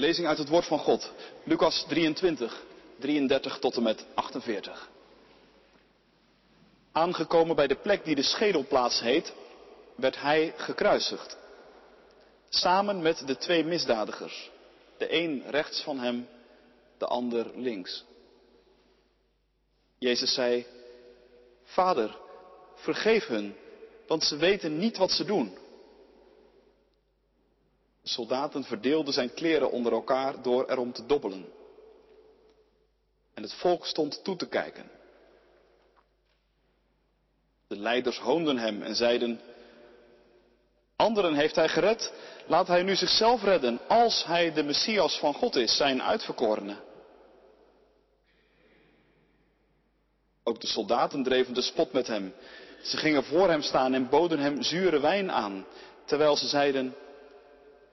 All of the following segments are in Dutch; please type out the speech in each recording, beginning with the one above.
Lezing uit het woord van God. Lucas 23, 33 tot en met 48. Aangekomen bij de plek die de schedelplaats heet, werd hij gekruisigd. Samen met de twee misdadigers. De een rechts van hem, de ander links. Jezus zei, Vader, vergeef hun, want ze weten niet wat ze doen. Soldaten verdeelden zijn kleren onder elkaar door erom te dobbelen. En het volk stond toe te kijken. De leiders hoonden hem en zeiden, anderen heeft hij gered, laat hij nu zichzelf redden, als hij de Messias van God is, zijn uitverkorene. Ook de soldaten dreven de spot met hem. Ze gingen voor hem staan en boden hem zure wijn aan, terwijl ze zeiden,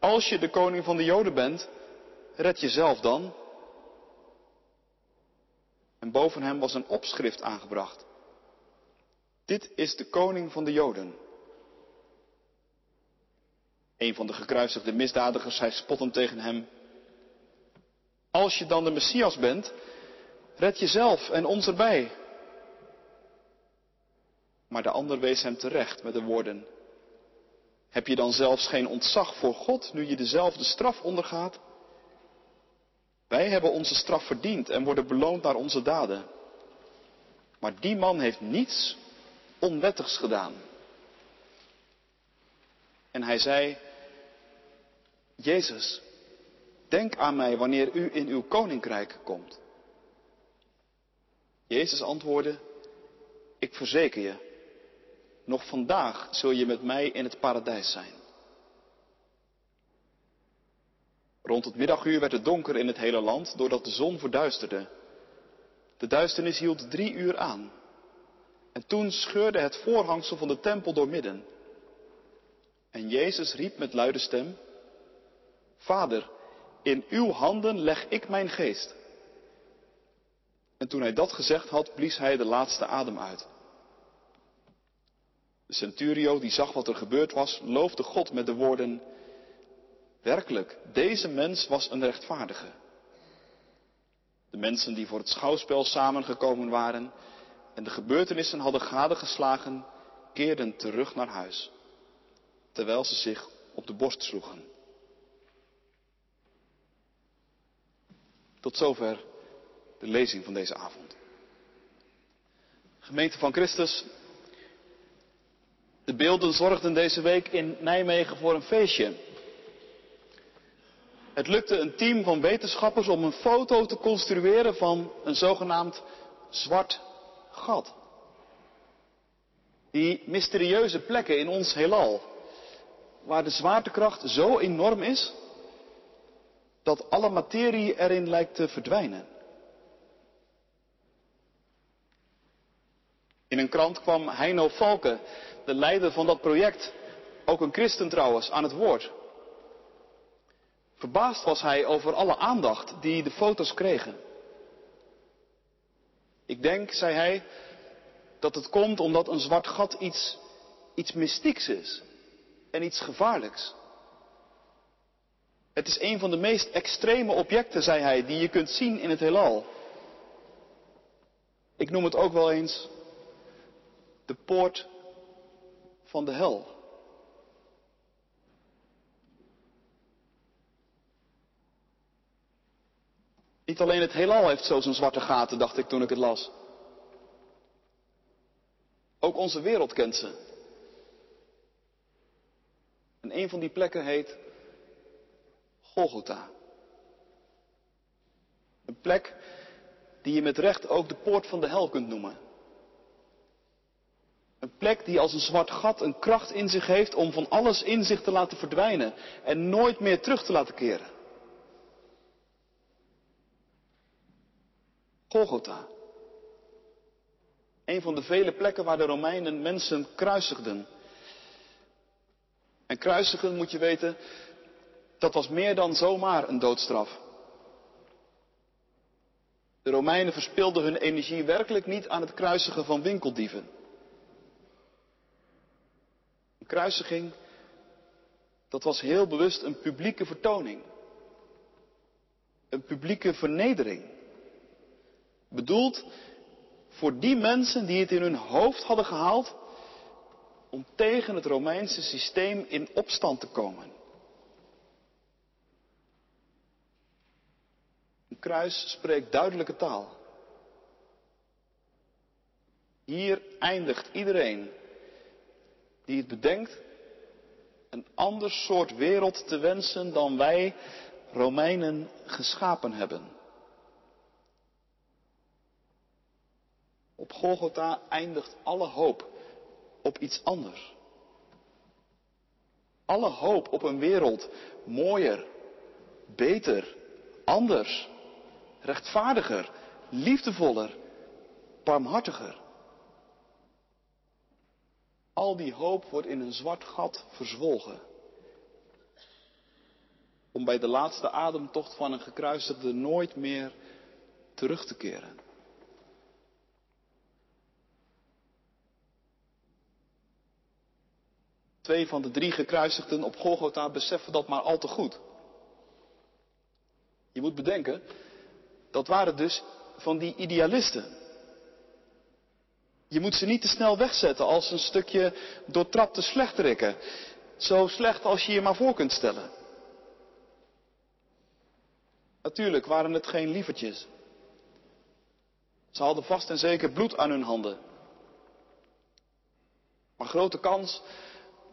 als je de koning van de Joden bent, red jezelf dan. En boven hem was een opschrift aangebracht. Dit is de koning van de Joden. Een van de gekruisigde misdadigers zei spottend tegen hem, als je dan de Messias bent, red jezelf en ons erbij. Maar de ander wees hem terecht met de woorden, heb je dan zelfs geen ontzag voor God nu je dezelfde straf ondergaat? Wij hebben onze straf verdiend en worden beloond naar onze daden. Maar die man heeft niets onwettigs gedaan. En hij zei, Jezus, denk aan mij wanneer u in uw koninkrijk komt. Jezus antwoordde, ik verzeker je, nog vandaag zul je met mij in het paradijs zijn. Rond het middaguur werd het donker in het hele land doordat de zon verduisterde. De duisternis hield drie uur aan. En toen scheurde het voorhangsel van de tempel doormidden. En Jezus riep met luide stem, Vader, in uw handen leg ik mijn geest. En toen hij dat gezegd had, blies hij de laatste adem uit. De centurio, die zag wat er gebeurd was, loofde God met de woorden, werkelijk, deze mens was een rechtvaardige. De mensen die voor het schouwspel samengekomen waren en de gebeurtenissen hadden gadegeslagen, keerden terug naar huis, terwijl ze zich op de borst sloegen. Tot zover de lezing van deze avond. Gemeente van Christus, de beelden zorgden deze week in Nijmegen voor een feestje. Het lukte een team van wetenschappers om een foto te construeren van een zogenaamd zwart gat. Die mysterieuze plekken in ons heelal, waar de zwaartekracht zo enorm is dat alle materie erin lijkt te verdwijnen. In een krant kwam Heino Valken, de leider van dat project, ook een christen trouwens, aan het woord. Verbaasd was hij over alle aandacht die de foto's kregen. Ik denk, zei hij, dat het komt omdat een zwart gat iets, iets mystieks is en iets gevaarlijks. Het is een van de meest extreme objecten, zei hij, die je kunt zien in het heelal. Ik noem het ook wel eens de poort van de hel. Niet alleen het heelal heeft zo zijn zwarte gaten, dacht ik toen ik het las. Ook onze wereld kent ze. En een van die plekken heet Golgotha. Een plek die je met recht ook de poort van de hel kunt noemen. Een plek die als een zwart gat een kracht in zich heeft om van alles in zich te laten verdwijnen en nooit meer terug te laten keren. Golgotha. Een van de vele plekken waar de Romeinen mensen kruisigden. En kruisigen, moet je weten, dat was meer dan zomaar een doodstraf. De Romeinen verspilden hun energie werkelijk niet aan het kruisigen van winkeldieven. Kruisiging, dat was heel bewust een publieke vertoning. Een publieke vernedering. Bedoeld voor die mensen die het in hun hoofd hadden gehaald om tegen het Romeinse systeem in opstand te komen. Een kruis spreekt duidelijke taal. Hier eindigt iedereen die het bedenkt een ander soort wereld te wensen dan wij Romeinen geschapen hebben. Op Golgotha eindigt alle hoop op iets anders. Alle hoop op een wereld mooier, beter, anders, rechtvaardiger, liefdevoller, barmhartiger. Al die hoop wordt in een zwart gat verzwolgen. Om bij de laatste ademtocht van een gekruisigde nooit meer terug te keren. Twee van de drie gekruisigden op Golgotha beseffen dat maar al te goed. Je moet bedenken, dat waren dus van die idealisten. Je moet ze niet te snel wegzetten als een stukje doortrapte slechterikken. Zo slecht als je je maar voor kunt stellen. Natuurlijk waren het geen lievertjes. Ze hadden vast en zeker bloed aan hun handen. Maar grote kans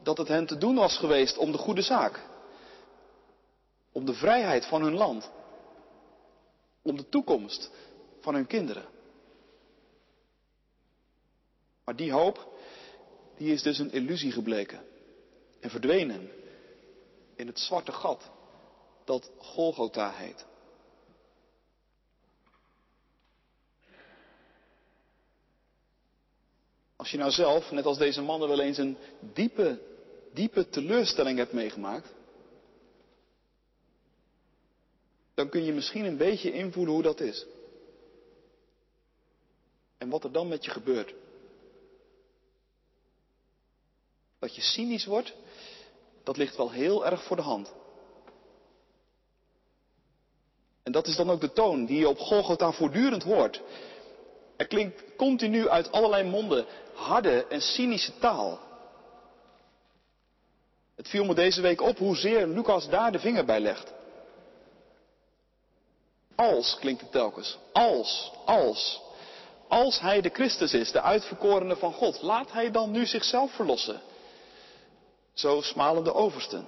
dat het hen te doen was geweest om de goede zaak. Om de vrijheid van hun land. Om de toekomst van hun kinderen. Maar die hoop, die is dus een illusie gebleken. En verdwenen in het zwarte gat dat Golgotha heet. Als je nou zelf, net als deze mannen, wel eens een diepe, diepe teleurstelling hebt meegemaakt, dan kun je misschien een beetje invoelen hoe dat is. En wat er dan met je gebeurt. Dat je cynisch wordt, dat ligt wel heel erg voor de hand. En dat is dan ook de toon die je op Golgotha voortdurend hoort. Er klinkt continu uit allerlei monden harde en cynische taal. Het viel me deze week op hoezeer Lucas daar de vinger bij legt. Als klinkt het telkens. Als, als. Als hij de Christus is, de uitverkorene van God, laat hij dan nu zichzelf verlossen. Zo smalen de oversten.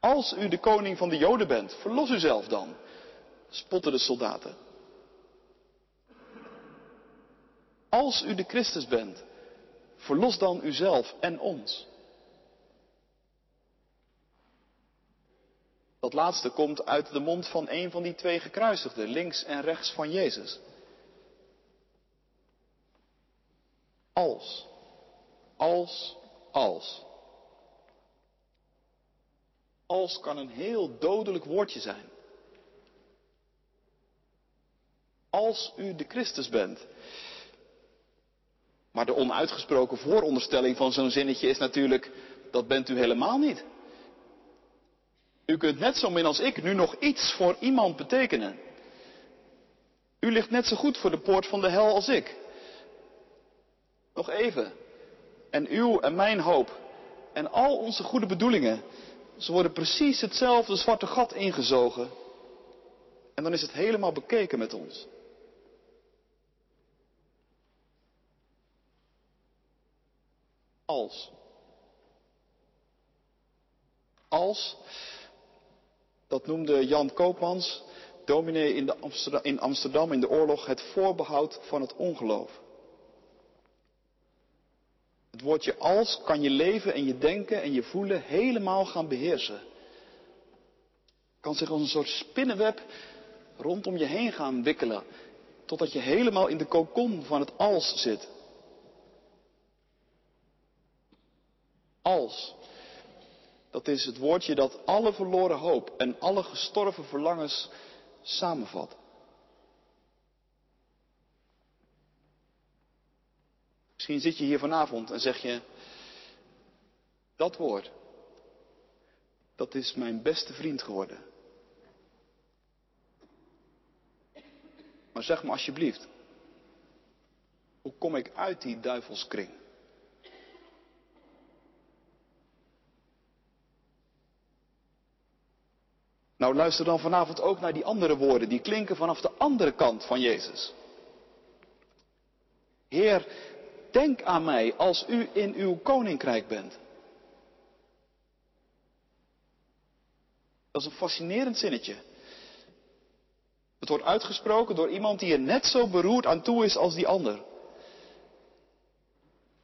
Als u de koning van de Joden bent, verlos uzelf dan, spotten de soldaten. Als u de Christus bent, verlos dan uzelf en ons. Dat laatste komt uit de mond van een van die twee gekruisigden, links en rechts van Jezus. Als, als, als. Als kan een heel dodelijk woordje zijn. Als u de Christus bent. Maar de onuitgesproken vooronderstelling van zo'n zinnetje is natuurlijk, dat bent u helemaal niet. U kunt net zo min als ik nu nog iets voor iemand betekenen. U ligt net zo goed voor de poort van de hel als ik. Nog even. En uw en mijn hoop en al onze goede bedoelingen, ze worden precies hetzelfde zwarte gat ingezogen. En dan is het helemaal bekeken met ons. Als. Als, dat noemde Jan Koopmans, dominee in, in Amsterdam in de oorlog, het voorbehoud van het ongeloof. Het woordje als kan je leven en je denken en je voelen helemaal gaan beheersen. Kan zich als een soort spinnenweb rondom je heen gaan wikkelen, totdat je helemaal in de kokon van het als zit. Als. Dat is het woordje dat alle verloren hoop en alle gestorven verlangens samenvat. Misschien zit je hier vanavond en zeg je, dat woord, dat is mijn beste vriend geworden. Maar zeg me alsjeblieft, hoe kom ik uit die duivelskring? Nou, luister dan vanavond ook naar die andere woorden, die klinken vanaf de andere kant van Jezus. Heer, denk aan mij als u in uw koninkrijk bent. Dat is een fascinerend zinnetje. Het wordt uitgesproken door iemand die er net zo beroerd aan toe is als die ander.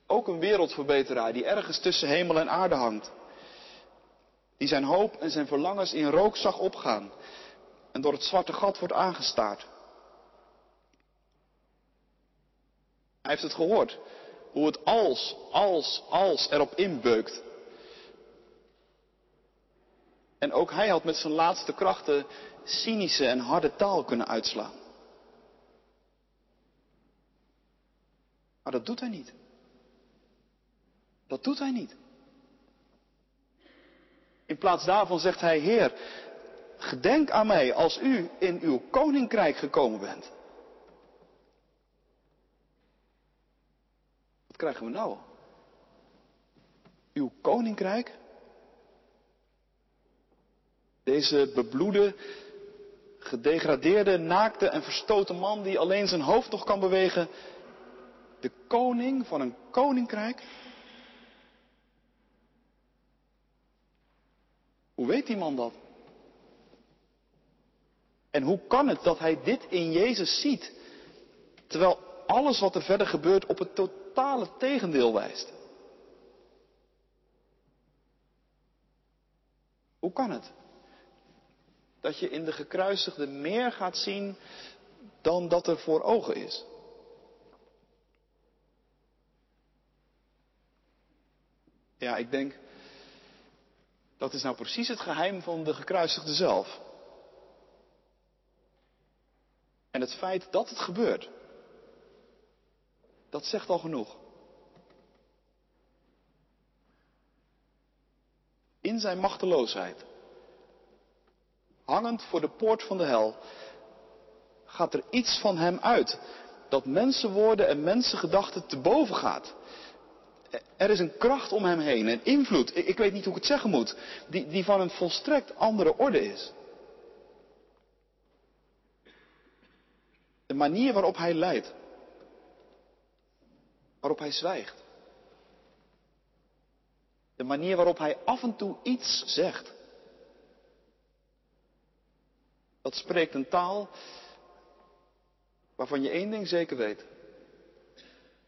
Ook een wereldverbeteraar die ergens tussen hemel en aarde hangt. Die zijn hoop en zijn verlangens in rook zag opgaan en door het zwarte gat wordt aangestaard. Hij heeft het gehoord, hoe het als, als, als erop inbeukt. En ook hij had met zijn laatste krachten cynische en harde taal kunnen uitslaan. Maar dat doet hij niet. Dat doet hij niet. In plaats daarvan zegt hij, Heer, gedenk aan mij als u in uw koninkrijk gekomen bent. Krijgen we nou? Uw koninkrijk? Deze bebloede, gedegradeerde, naakte en verstoten man die alleen zijn hoofd nog kan bewegen. De koning van een koninkrijk? Hoe weet die man dat? En hoe kan het dat hij dit in Jezus ziet, terwijl alles wat er verder gebeurt op het totale tegendeel wijst? Hoe kan het? Dat je in de gekruisigde meer gaat zien dan dat er voor ogen is. Ja, ik denk dat is nou precies het geheim van de gekruisigde zelf. En het feit dat het gebeurt, dat zegt al genoeg. In zijn machteloosheid, hangend voor de poort van de hel, gaat er iets van hem uit dat mensenwoorden en mensengedachten te boven gaat. Er is een kracht om hem heen, een invloed, ik weet niet hoe ik het zeggen moet, die, die van een volstrekt andere orde is. De manier waarop hij leidt, waarop hij zwijgt, de manier waarop hij af en toe iets zegt, dat spreekt een taal waarvan je één ding zeker weet.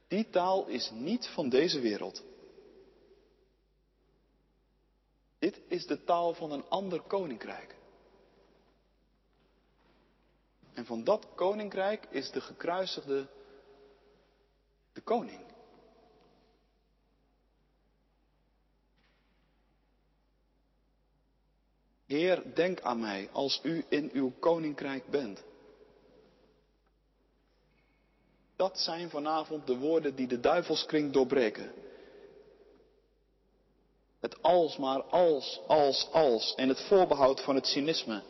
Die taal is niet van deze wereld. Dit is de taal van een ander koninkrijk. En van dat koninkrijk is de gekruisigde de koning. Heer, denk aan mij als u in uw koninkrijk bent. Dat zijn vanavond de woorden die de duivelskring doorbreken. Het als maar, als, als, als en het voorbehoud van het cynisme.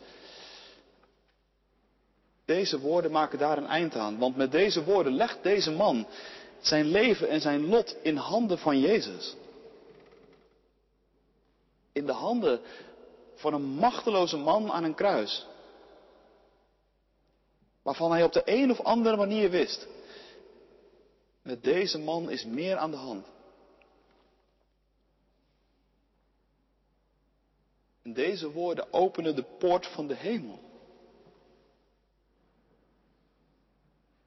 Deze woorden maken daar een eind aan, want met deze woorden legt deze man zijn leven en zijn lot in handen van Jezus. In de handen van een machteloze man aan een kruis. Waarvan hij op de een of andere manier wist met deze man is meer aan de hand. En deze woorden openen de poort van de hemel.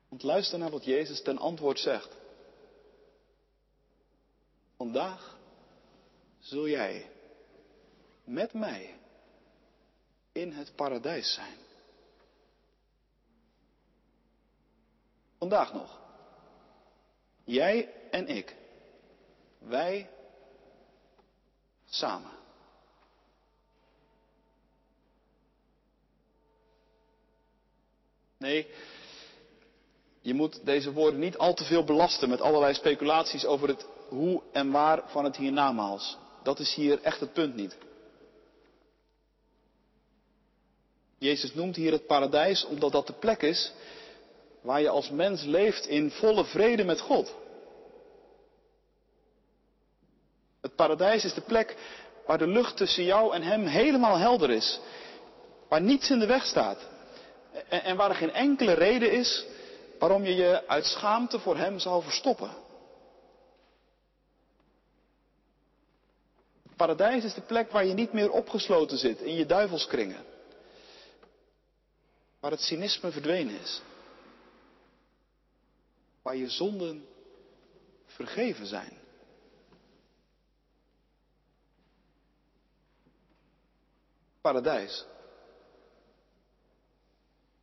Want luister naar wat Jezus ten antwoord zegt. Vandaag zul jij met mij in het paradijs zijn. Vandaag nog. Jij en ik. Wij samen. Nee, je moet deze woorden niet al te veel belasten met allerlei speculaties over het hoe en waar van het hiernamaals. Dat is hier echt het punt niet. Jezus noemt hier het paradijs omdat dat de plek is waar je als mens leeft in volle vrede met God. Het paradijs is de plek waar de lucht tussen jou en Hem helemaal helder is. Waar niets in de weg staat. En, waar er geen enkele reden is waarom je je uit schaamte voor Hem zou verstoppen. Paradijs is de plek waar je niet meer opgesloten zit in je duivelskringen. Waar het cynisme verdwenen is. Waar je zonden vergeven zijn. Paradijs.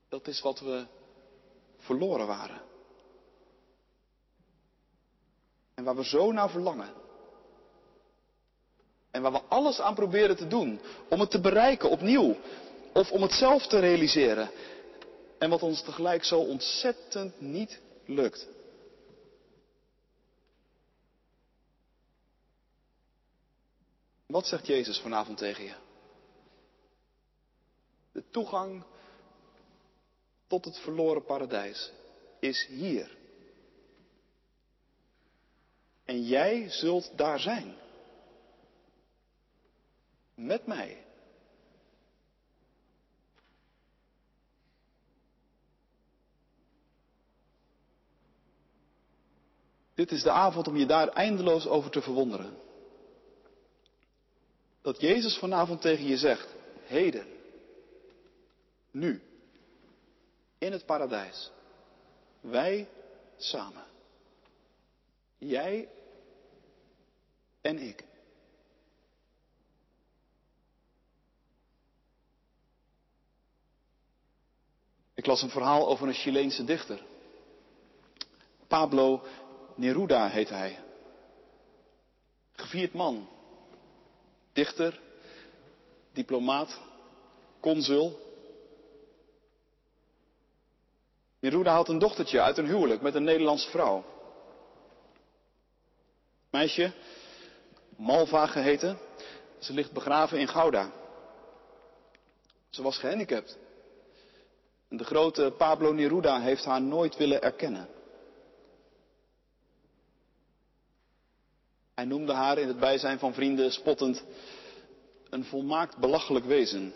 Dat is wat we verloren waren. En waar we zo naar verlangen. En waar we alles aan proberen te doen om het te bereiken opnieuw. Of om het zelf te realiseren. En wat ons tegelijk zo ontzettend niet lukt. Wat zegt Jezus vanavond tegen je? De toegang tot het verloren paradijs is hier. En jij zult daar zijn. Met mij. Dit is de avond om je daar eindeloos over te verwonderen. Dat Jezus vanavond tegen je zegt, heden, nu, in het paradijs, wij samen. Jij en ik. Ik las een verhaal over een Chileense dichter. Pablo Neruda heet hij. Gevierd man. Dichter, diplomaat, consul. Neruda had een dochtertje uit een huwelijk met een Nederlandse vrouw. Meisje, Malva geheten, ze ligt begraven in Gouda. Ze was gehandicapt. De grote Pablo Neruda heeft haar nooit willen erkennen. Hij noemde haar in het bijzijn van vrienden spottend een volmaakt belachelijk wezen.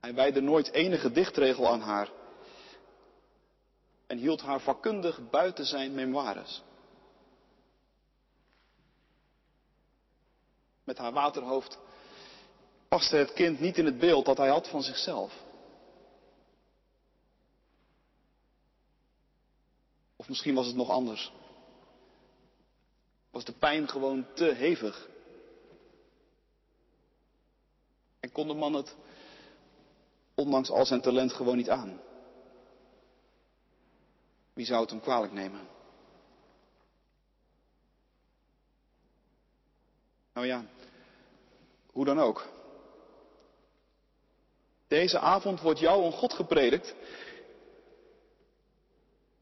Hij wijde nooit enige dichtregel aan haar en hield haar vakkundig buiten zijn memoires. Met haar waterhoofd paste het kind niet in het beeld dat hij had van zichzelf. Of misschien was het nog anders. Was de pijn gewoon te hevig? En kon de man het, ondanks al zijn talent, gewoon niet aan? Wie zou het hem kwalijk nemen? Nou ja, hoe dan ook. Deze avond wordt jou een God gepredikt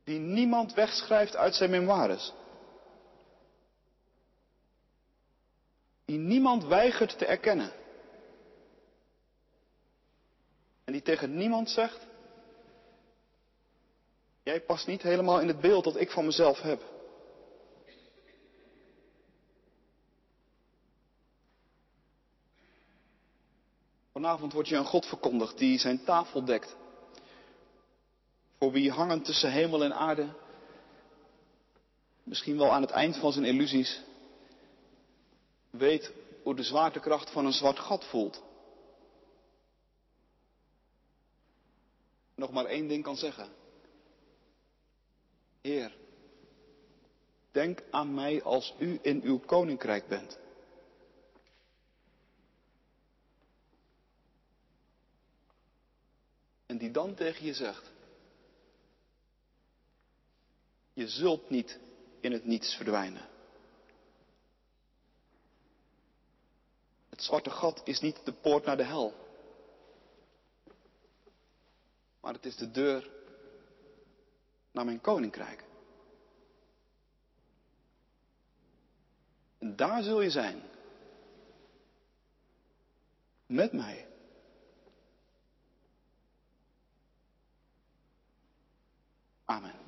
die niemand wegschrijft uit zijn memoires. Die niemand weigert te erkennen. En die tegen niemand zegt, jij past niet helemaal in het beeld dat ik van mezelf heb. Vanavond wordt je een God verkondigd die zijn tafel dekt. Voor wie hangend tussen hemel en aarde, misschien wel aan het eind van zijn illusies, weet hoe de zwaartekracht van een zwart gat voelt. Nog maar één ding kan zeggen. Heer, denk aan mij als u in uw koninkrijk bent. En die dan tegen je zegt, je zult niet in het niets verdwijnen. Het zwarte gat is niet de poort naar de hel. Maar het is de deur naar mijn koninkrijk. En daar zul je zijn. Met mij. Amen.